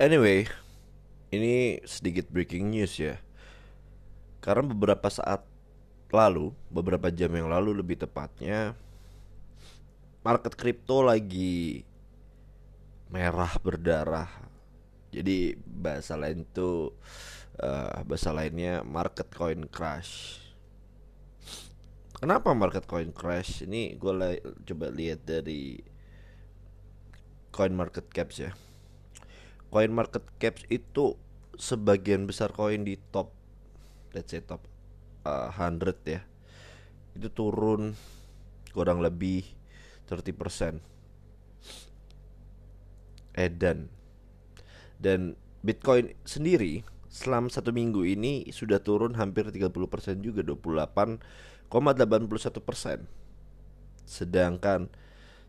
Anyway, ini sedikit breaking news ya. Karena beberapa saat lalu, beberapa jam yang lalu lebih tepatnya, market crypto lagi merah berdarah. Jadi bahasa lain tuh uh, bahasa lainnya market coin crash. Kenapa market coin crash? Ini gue coba lihat dari coin market caps ya. Coin market caps itu sebagian besar koin di top let's say top uh, 100 ya itu turun kurang lebih 30% edan dan Bitcoin sendiri selama satu minggu ini sudah turun hampir 30% juga 28,81% sedangkan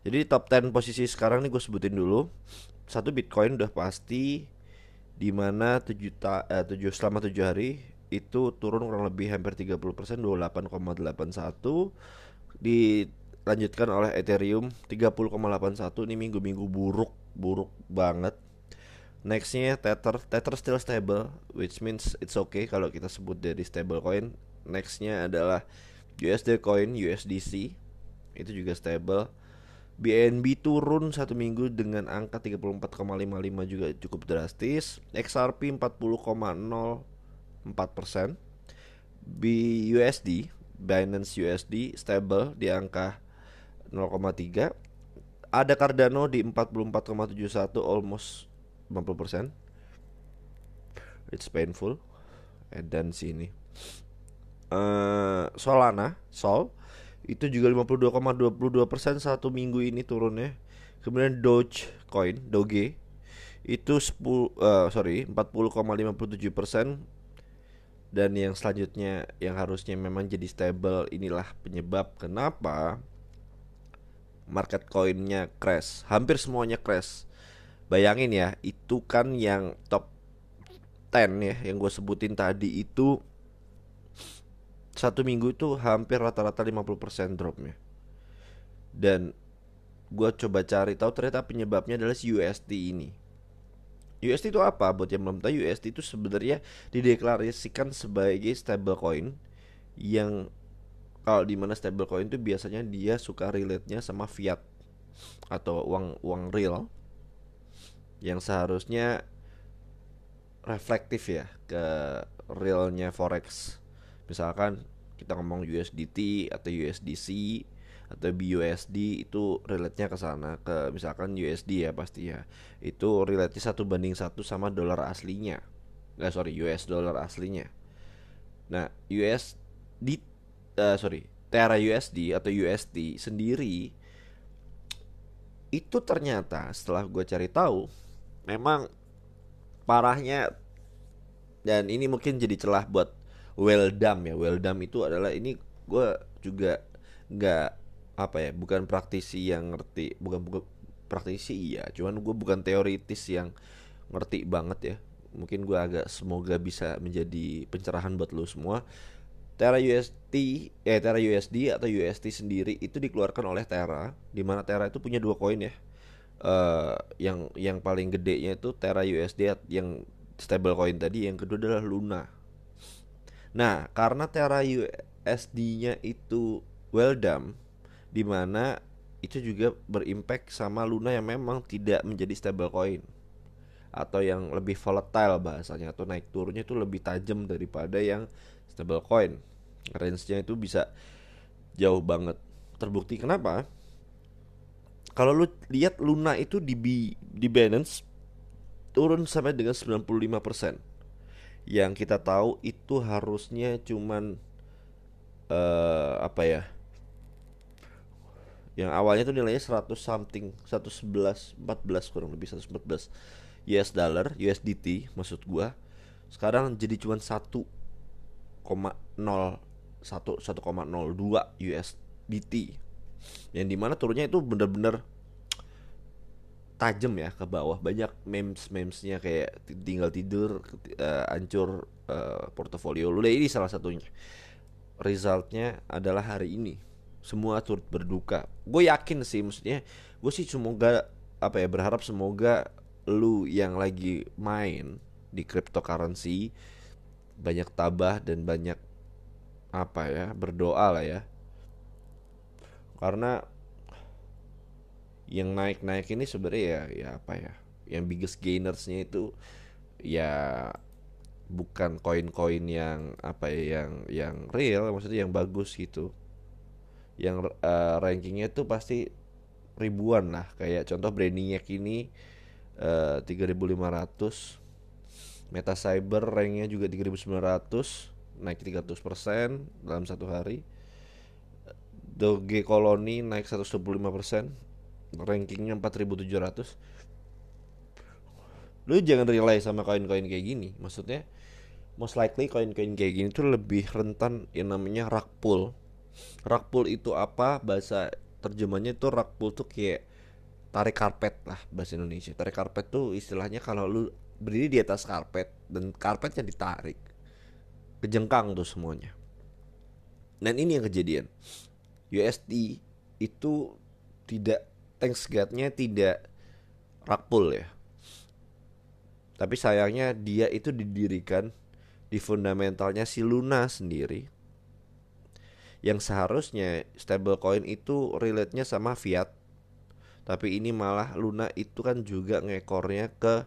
jadi top 10 posisi sekarang nih gue sebutin dulu. Satu Bitcoin udah pasti di mana 7 ta, eh, 7 selama 7 hari itu turun kurang lebih hampir 30% 28,81 dilanjutkan oleh Ethereum 30,81 ini minggu-minggu buruk buruk banget. Nextnya Tether. Tether still stable which means it's okay kalau kita sebut dari stable coin. Nextnya adalah USD coin USDC itu juga stable BNB turun satu minggu dengan angka 34,55 juga cukup drastis. XRP 40,04 persen. BUSD, Binance USD stable di angka 0,3. Ada Cardano di 44,71 almost 50 persen. It's painful. Dan sini. Uh, Solana, Sol itu juga 52,22 persen satu minggu ini turunnya. Kemudian Doge Coin Doge itu 10 uh, eh, sorry 40,57 persen. Dan yang selanjutnya yang harusnya memang jadi stable inilah penyebab kenapa market coinnya crash. Hampir semuanya crash. Bayangin ya itu kan yang top 10 ya yang gue sebutin tadi itu satu minggu itu hampir rata-rata 50% dropnya. Dan gue coba cari tahu ternyata penyebabnya adalah si USD ini. USD itu apa? Buat yang belum tahu USD itu sebenarnya dideklarasikan sebagai stable coin yang kalau di mana stable coin itu biasanya dia suka relate-nya sama fiat atau uang uang real yang seharusnya reflektif ya ke realnya forex misalkan kita ngomong USDT atau USDC atau BUSD itu relate-nya ke sana. Ke misalkan USD ya pasti ya. Itu relate satu banding satu sama dolar aslinya. Nggak sorry US dollar aslinya. Nah USD uh, sorry Terra USD atau USD sendiri itu ternyata setelah gue cari tahu memang parahnya dan ini mungkin jadi celah buat well done ya. Well done itu adalah ini gue juga nggak apa ya bukan praktisi yang ngerti bukan bukan praktisi iya. Cuman gue bukan teoritis yang ngerti banget ya. Mungkin gue agak semoga bisa menjadi pencerahan buat lo semua. Terra USD eh Terra USD atau USD sendiri itu dikeluarkan oleh Terra di mana Terra itu punya dua koin ya. Uh, yang yang paling gedenya itu Terra USD yang stable coin tadi yang kedua adalah Luna Nah, karena Terra USD-nya itu well done di mana itu juga berimpact sama Luna yang memang tidak menjadi stable coin atau yang lebih volatile bahasanya atau naik turunnya itu lebih tajam daripada yang stable coin. Range-nya itu bisa jauh banget. Terbukti kenapa? Kalau lu lihat Luna itu di di balance turun sampai dengan 95% yang kita tahu itu harusnya cuman uh, apa ya yang awalnya tuh nilainya 100 something 111 14 kurang lebih 114 US dollar USDT maksud gua. Sekarang jadi cuman 1,0 1 1,02 USDT yang di mana turunnya itu bener-bener tajam ya ke bawah. Banyak memes memesnya kayak tinggal tidur uh, uh, portofolio lu. Ini salah satunya. Resultnya adalah hari ini. Semua turut berduka. Gue yakin sih maksudnya gue sih semoga apa ya berharap semoga lu yang lagi main di cryptocurrency banyak tabah dan banyak apa ya berdoa lah ya. Karena yang naik-naik ini sebenarnya ya ya apa ya yang biggest gainersnya itu ya bukan koin-koin yang apa ya yang yang real maksudnya yang bagus gitu. Yang uh, rankingnya tuh pasti ribuan lah kayak contoh Brainiac ini uh, 3500 Meta Cyber ranknya juga 3900 naik 300% dalam satu hari Doge Colony naik 125% rankingnya 4700 lu jangan rely sama koin-koin kayak gini. Maksudnya most likely koin-koin kayak gini tuh lebih rentan yang namanya rug pull rug pull itu apa? Bahasa terjemahnya itu rug pull tuh kayak tarik karpet lah bahasa Indonesia. Tarik karpet tuh istilahnya kalau lu berdiri di atas karpet dan karpetnya ditarik kejengkang tuh semuanya. Dan ini yang kejadian. USD itu tidak thanks God-nya tidak rug pull ya tapi sayangnya dia itu didirikan di fundamentalnya si Luna sendiri. Yang seharusnya stablecoin itu relate-nya sama fiat. Tapi ini malah Luna itu kan juga ngekornya ke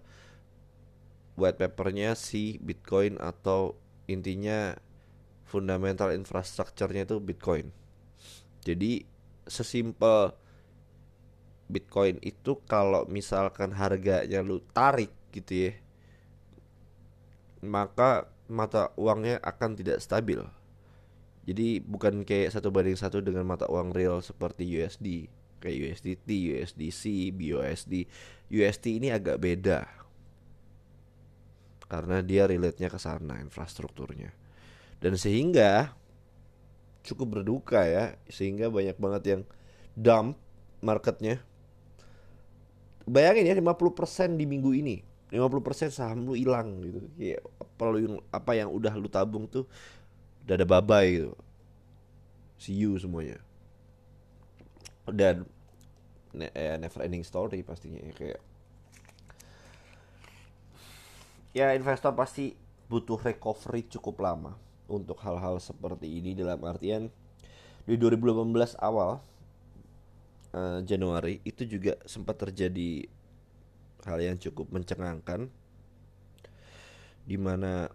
white papernya si Bitcoin atau intinya fundamental infrastrukturnya itu Bitcoin. Jadi sesimpel Bitcoin itu kalau misalkan harganya lu tarik gitu ya maka mata uangnya akan tidak stabil. Jadi bukan kayak satu banding satu dengan mata uang real seperti USD kayak USDT, USDC, BUSD USD ini agak beda. Karena dia relate-nya ke sana infrastrukturnya. Dan sehingga cukup berduka ya sehingga banyak banget yang dump marketnya bayangin ya 50% di minggu ini 50% saham lu hilang gitu. Kayak apa apa yang udah lu tabung tuh udah ada babai gitu. See you semuanya. Dan ne eh, never ending story pastinya ya kayak ya investor pasti butuh recovery cukup lama untuk hal-hal seperti ini dalam artian di 2018 awal uh, Januari itu juga sempat terjadi hal yang cukup mencengangkan. Di mana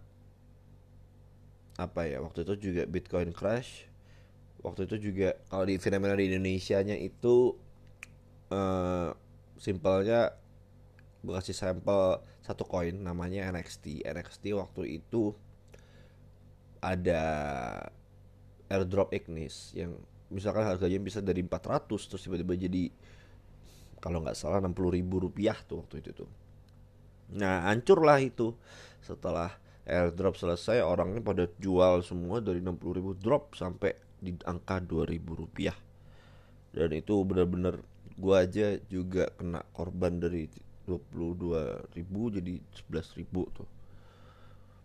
apa ya waktu itu juga Bitcoin crash. Waktu itu juga kalau di fenomena di Indonesia nya itu uh, simpelnya gue kasih sampel satu koin namanya NXT NXT waktu itu ada airdrop Ignis yang misalkan harganya bisa dari 400 terus tiba-tiba jadi kalau nggak salah 60 ribu rupiah tuh waktu itu tuh. Nah hancurlah itu. Setelah airdrop selesai orangnya pada jual semua dari 60 ribu drop sampai di angka 2000 rupiah. Dan itu benar-benar gua aja juga kena korban dari 22 ribu jadi 11 ribu tuh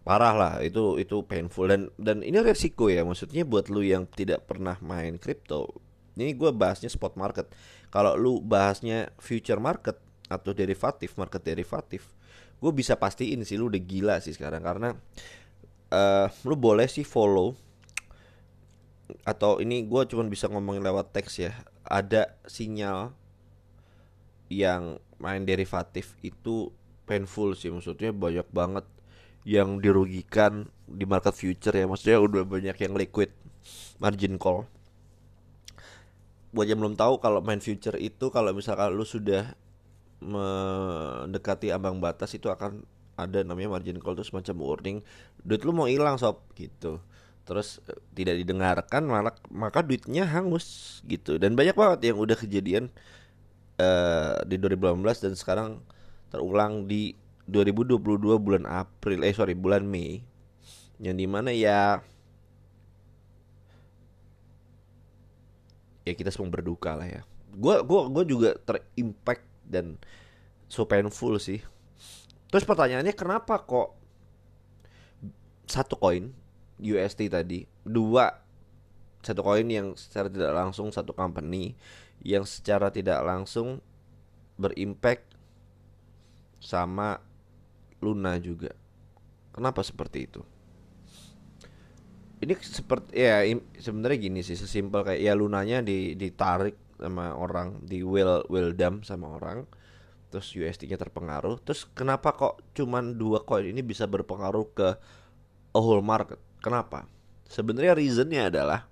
parah lah itu itu painful. Dan dan ini resiko ya maksudnya buat lu yang tidak pernah main crypto. Ini gue bahasnya spot market. Kalau lu bahasnya future market atau derivatif market derivatif gue bisa pastiin sih lu udah gila sih sekarang. Karena uh, lu boleh sih follow atau ini gue cuma bisa ngomongin lewat teks ya ada sinyal yang main derivatif itu painful sih. Maksudnya banyak banget yang dirugikan di market future ya. Maksudnya udah banyak yang liquid margin call. Buat yang belum tahu kalau main future itu kalau misalkan lu sudah mendekati ambang batas itu akan ada namanya margin call itu semacam warning duit lu mau hilang sob gitu. Terus eh, tidak didengarkan malah maka duitnya hangus gitu. Dan banyak banget yang udah kejadian uh, di 2018 dan sekarang terulang di 2022 bulan April eh sorry bulan Mei. Yang di mana ya ya kita semua berduka lah ya. Gue gua gua juga terimpact dan so painful sih. Terus pertanyaannya kenapa kok satu koin USD tadi dua satu koin yang secara tidak langsung satu company yang secara tidak langsung berimpact sama Luna juga. Kenapa seperti itu? Ini seperti ya sebenarnya gini sih sesimpel kayak ya lunanya di ditarik sama orang di will will dump sama orang terus USD-nya terpengaruh terus kenapa kok cuman dua koin ini bisa berpengaruh ke a whole market kenapa sebenarnya reasonnya adalah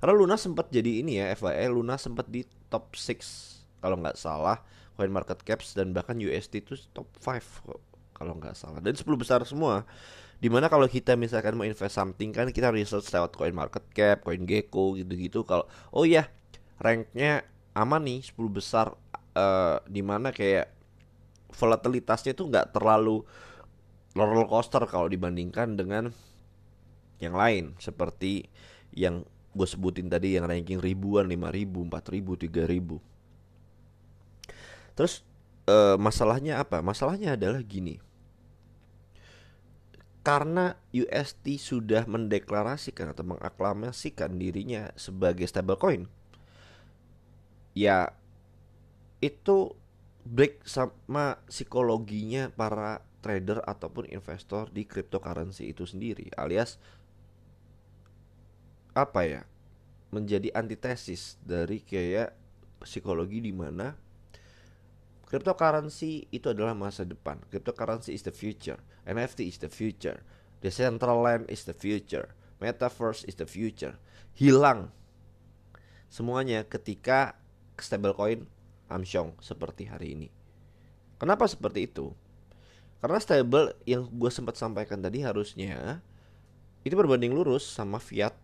karena Luna sempat jadi ini ya FYI Luna sempat di top 6 kalau nggak salah coin market caps dan bahkan USD itu top 5 kalau nggak salah dan 10 besar semua di mana kalau kita misalkan mau invest something kan kita research lewat coin market cap, coin gecko gitu-gitu kalau oh ya ranknya aman nih 10 besar uh, di mana kayak volatilitasnya itu nggak terlalu roller coaster kalau dibandingkan dengan yang lain seperti yang gue sebutin tadi yang ranking ribuan, lima ribu, empat ribu, tiga ribu. Terus uh, masalahnya apa? Masalahnya adalah gini. Karena UST sudah mendeklarasikan atau mengaklamasikan dirinya sebagai stablecoin. Ya itu break sama psikologinya para trader ataupun investor di cryptocurrency itu sendiri alias apa ya menjadi antitesis dari kayak psikologi di mana cryptocurrency itu adalah masa depan. Cryptocurrency is the future. NFT is the future. Decentraland is the future. Metaverse is the future. Hilang semuanya ketika stablecoin amsyong seperti hari ini. Kenapa seperti itu? Karena stable yang gue sempat sampaikan tadi harusnya itu berbanding lurus sama fiat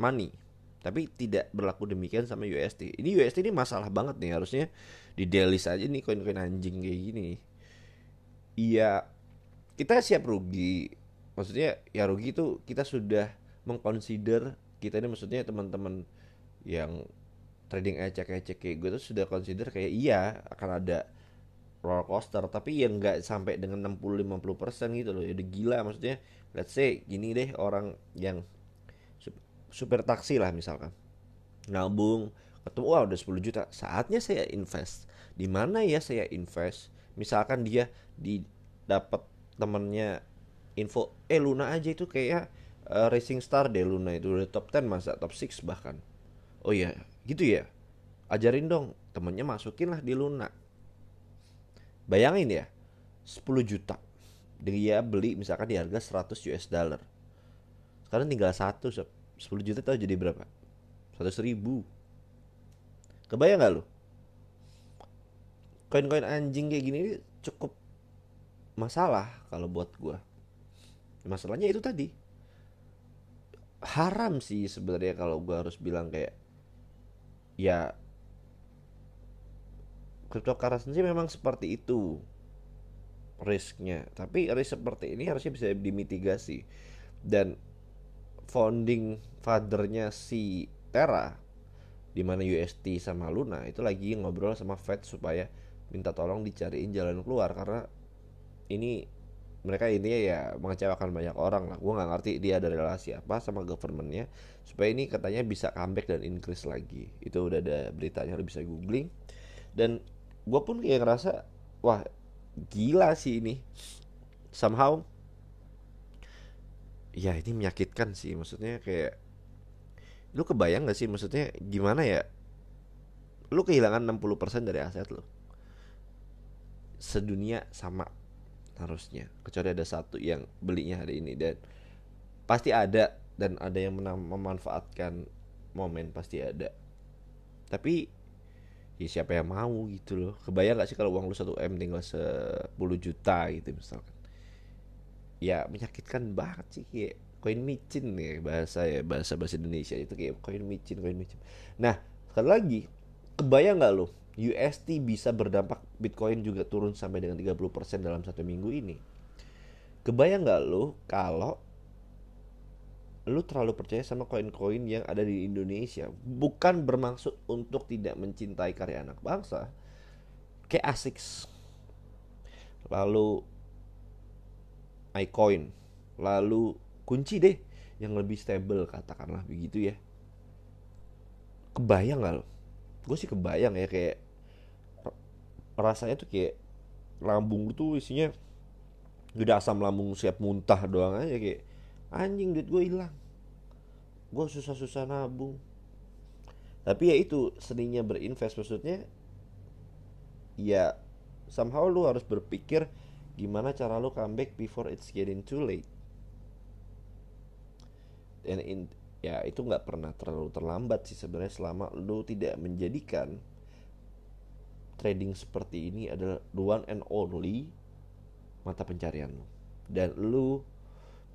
money tapi tidak berlaku demikian sama USD ini USD ini masalah banget nih harusnya di daily saja nih koin-koin anjing kayak gini. Iya kita siap rugi. Maksudnya ya rugi itu kita sudah mengconsider kita ini maksudnya teman-teman yang trading ecek-ecek kayak gue tuh sudah consider kayak iya akan ada roller coaster. Tapi yang nggak sampai dengan 60-50% gitu loh. Ya udah gila maksudnya. Let's say gini deh orang yang super taksi lah misalkan. Nabung ketemu wah udah 10 juta. Saatnya saya invest. Di mana ya saya invest? Misalkan dia di dapat temennya info eh Luna aja itu kayak uh, Racing Star deh Luna itu udah top 10 masa top 6 bahkan. Oh iya gitu ya? Ajarin dong. Temennya masukin lah di Luna. Bayangin ya 10 juta. Dia beli misalkan di harga 100 US dollar. Sekarang tinggal satu 10 juta tahu jadi berapa? 100 ribu. Kebayang gak lu? Koin-koin anjing kayak gini cukup masalah kalau buat gua. Masalahnya itu tadi. Haram sih sebenarnya kalau gua harus bilang kayak Ya Cryptocurrency memang seperti itu risknya. Tapi risk seperti ini harusnya bisa dimitigasi. Dan founding fathernya si Terra di mana UST sama Luna itu lagi ngobrol sama Fed supaya minta tolong dicariin jalan keluar. Karena ini mereka ini ya mengecewakan banyak orang lah. Gue nggak ngerti dia ada relasi apa sama governmentnya supaya ini katanya bisa comeback dan increase lagi. Itu udah ada beritanya lo bisa googling. Dan gue pun kayak ngerasa wah gila sih ini. Somehow ya ini menyakitkan sih. Maksudnya kayak lu kebayang gak sih? Maksudnya gimana ya? Lu kehilangan 60% dari aset lu. Sedunia sama harusnya. Kecuali ada satu yang belinya hari ini. Dan pasti ada. Dan ada yang memanfaatkan momen pasti ada. Tapi ya siapa yang mau gitu loh. Kebayang gak sih kalau uang lu 1 m tinggal 10 juta gitu misalkan ya menyakitkan banget sih kayak koin micin nih bahasa ya bahasa bahasa Indonesia itu kayak koin micin koin micin. Nah sekali lagi kebayang nggak lo UST bisa berdampak Bitcoin juga turun sampai dengan 30% dalam satu minggu ini? Kebayang nggak lo kalau lu terlalu percaya sama koin-koin yang ada di Indonesia? Bukan bermaksud untuk tidak mencintai karya anak bangsa. Kayak ASICS lalu iCoin lalu kunci deh yang lebih stable katakanlah begitu ya. Kebayang gak lo? Gue sih kebayang ya kayak rasanya tuh kayak lambung tuh isinya udah asam lambung siap muntah doang aja kayak anjing duit gue hilang. Gue susah-susah nabung. Tapi ya itu seninya berinvest maksudnya ya somehow lu harus berpikir gimana cara lu comeback before it's getting too late? Dan in, ya itu nggak pernah terlalu terlambat sih sebenarnya selama lu tidak menjadikan trading seperti ini adalah the one and only mata pencarian lu. Dan lu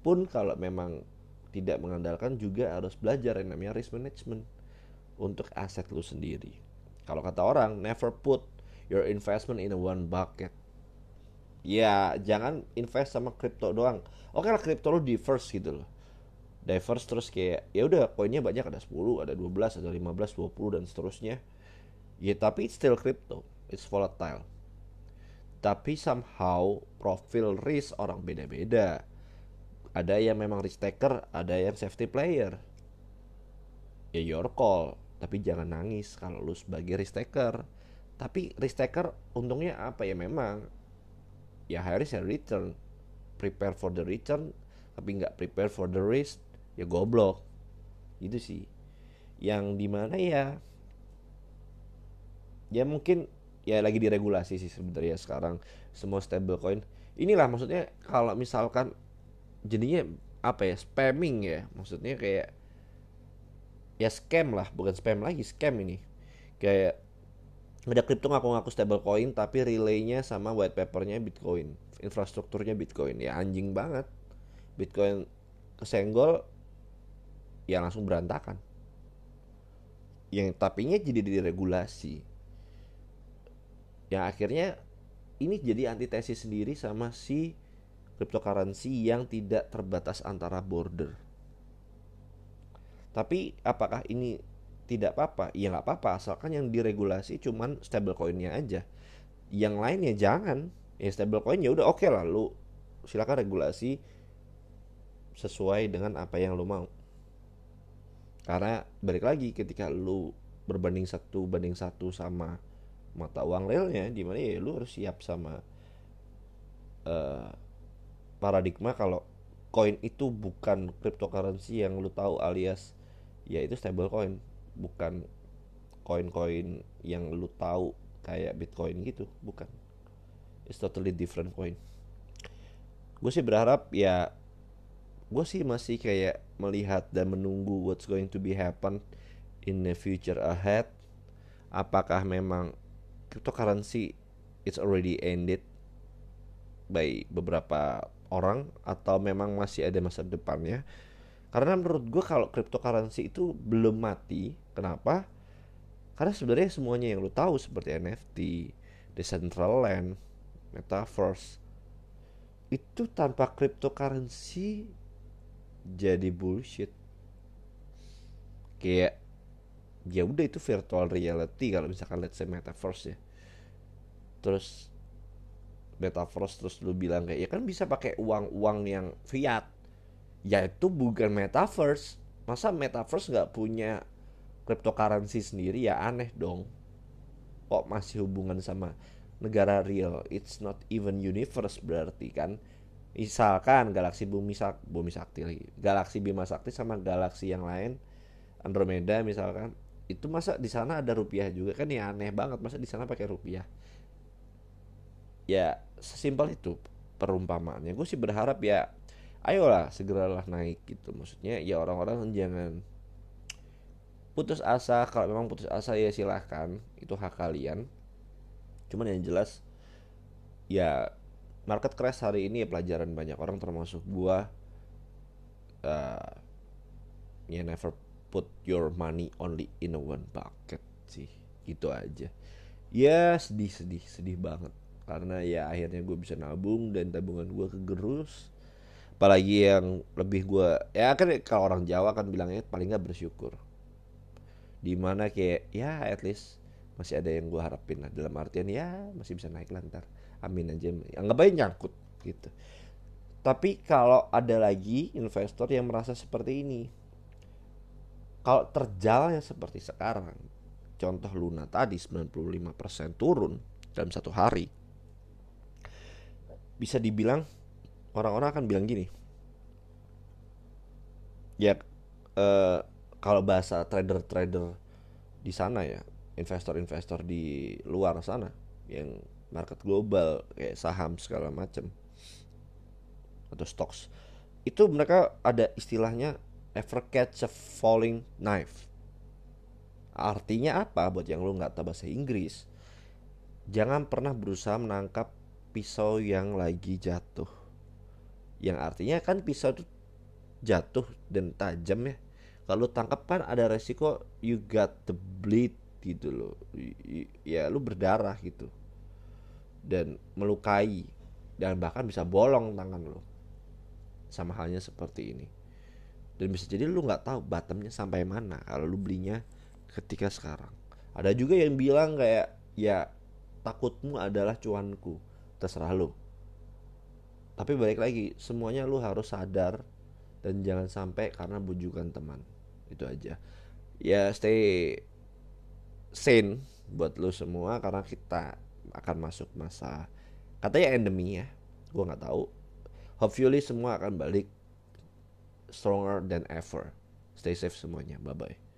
pun kalau memang tidak mengandalkan juga harus belajar yang namanya risk management untuk aset lu sendiri. Kalau kata orang never put your investment in a one bucket ya jangan invest sama kripto doang oke lah kripto lu diverse gitu loh diverse terus kayak ya udah koinnya banyak ada 10 ada 12 ada 15 20 dan seterusnya ya tapi it's still crypto it's volatile. Tapi somehow profil risk orang beda-beda. Ada yang memang risk taker, ada yang safety player. Ya your call, tapi jangan nangis kalau lu sebagai risk taker. Tapi risk taker untungnya apa ya memang ya high risk return. Prepare for the return, tapi nggak prepare for the risk, ya goblok. Itu sih. Yang di mana ya? Ya mungkin ya lagi diregulasi sih sebenarnya sekarang. Semua stable coin inilah maksudnya kalau misalkan jadinya apa ya? Spamming ya. Maksudnya kayak ya scam lah. Bukan spam lagi scam ini. Kayak ada kripto ngaku-ngaku stable coin tapi relaynya sama white papernya bitcoin. Infrastrukturnya bitcoin. Ya anjing banget. Bitcoin kesenggol ya langsung berantakan. Yang tapinya jadi diregulasi. Yang akhirnya ini jadi antitesis sendiri sama si cryptocurrency yang tidak terbatas antara border. Tapi apakah ini tidak apa-apa? Ya nggak apa-apa, asalkan yang diregulasi cuman stablecoinnya aja. Yang lainnya jangan. Ya stablecoin ya udah oke okay lah, lu silakan regulasi sesuai dengan apa yang lu mau. Karena balik lagi ketika lu berbanding satu banding satu sama mata uang realnya di mana ya lu harus siap sama uh, paradigma kalau koin itu bukan cryptocurrency yang lu tahu alias ya itu stable coin bukan koin-koin yang lu tahu kayak bitcoin gitu bukan. It's totally different coin. Gue sih berharap ya gue sih masih kayak melihat dan menunggu what's going to be happen in the future ahead. Apakah memang cryptocurrency it's already ended by beberapa orang atau memang masih ada masa depannya karena menurut gue kalau cryptocurrency itu belum mati kenapa? Karena sebenarnya semuanya yang lo tahu seperti NFT Decentraland Metaverse itu tanpa cryptocurrency jadi bullshit. Kayak ya udah itu virtual reality kalau misalkan let's say metaverse ya. Terus metaverse terus lu bilang kayak ya kan bisa pakai uang uang yang fiat ya itu bukan metaverse. Masa metaverse nggak punya cryptocurrency sendiri? Ya aneh dong. Kok masih hubungan sama negara real? It's not even universe berarti kan? Misalkan galaksi bumi sak bumi sakti lagi. Galaksi bima sakti sama galaksi yang lain Andromeda misalkan. Itu masa di sana ada rupiah juga kan? Ya aneh banget. Masa di sana pakai rupiah? Ya sesimpel itu perumpamaannya. Gue sih berharap ya ayolah segeralah naik gitu. Maksudnya ya orang-orang jangan putus asa. Kalau memang putus asa ya silahkan. Itu hak kalian. Cuman yang jelas ya market crash hari ini ya pelajaran banyak orang termasuk gua. Uh, ya never put your money only in one bucket sih. Gitu aja. Ya sedih sedih sedih banget. Karena ya akhirnya gue bisa nabung dan tabungan gue kegerus apalagi yang lebih gue ya kan kalau orang Jawa kan bilangnya paling nggak bersyukur. Di mana kayak ya at least masih ada yang gue harapin lah. Dalam artian ya masih bisa naik lantar amin aja. Anggap aja nyangkut gitu. Tapi kalau ada lagi investor yang merasa seperti ini kalau terjalnya seperti sekarang contoh Luna tadi 95% turun dalam satu hari bisa dibilang orang-orang akan bilang gini. Ya eh, kalau bahasa trader-trader di sana ya investor-investor di luar sana yang market global kayak saham segala macam atau stocks itu mereka ada istilahnya ever catch a falling knife. Artinya apa? Buat yang lu nggak tahu bahasa Inggris jangan pernah berusaha menangkap pisau yang lagi jatuh yang artinya kan pisau itu jatuh dan tajam ya. Kalau tangkap kan ada resiko you got the bleed gitu loh. Ya lu berdarah gitu. Dan melukai dan bahkan bisa bolong tangan lo sama halnya seperti ini. Dan bisa jadi lu nggak tahu bottomnya sampai mana kalau lu belinya ketika sekarang. Ada juga yang bilang kayak ya takutmu adalah cuanku. Terserah lu tapi balik lagi semuanya lu harus sadar dan jangan sampai karena bujukan teman. Itu aja. Ya stay sane buat lu semua karena kita akan masuk masa katanya endemi ya gue nggak tahu. Hopefully semua akan balik stronger than ever. Stay safe semuanya. Bye bye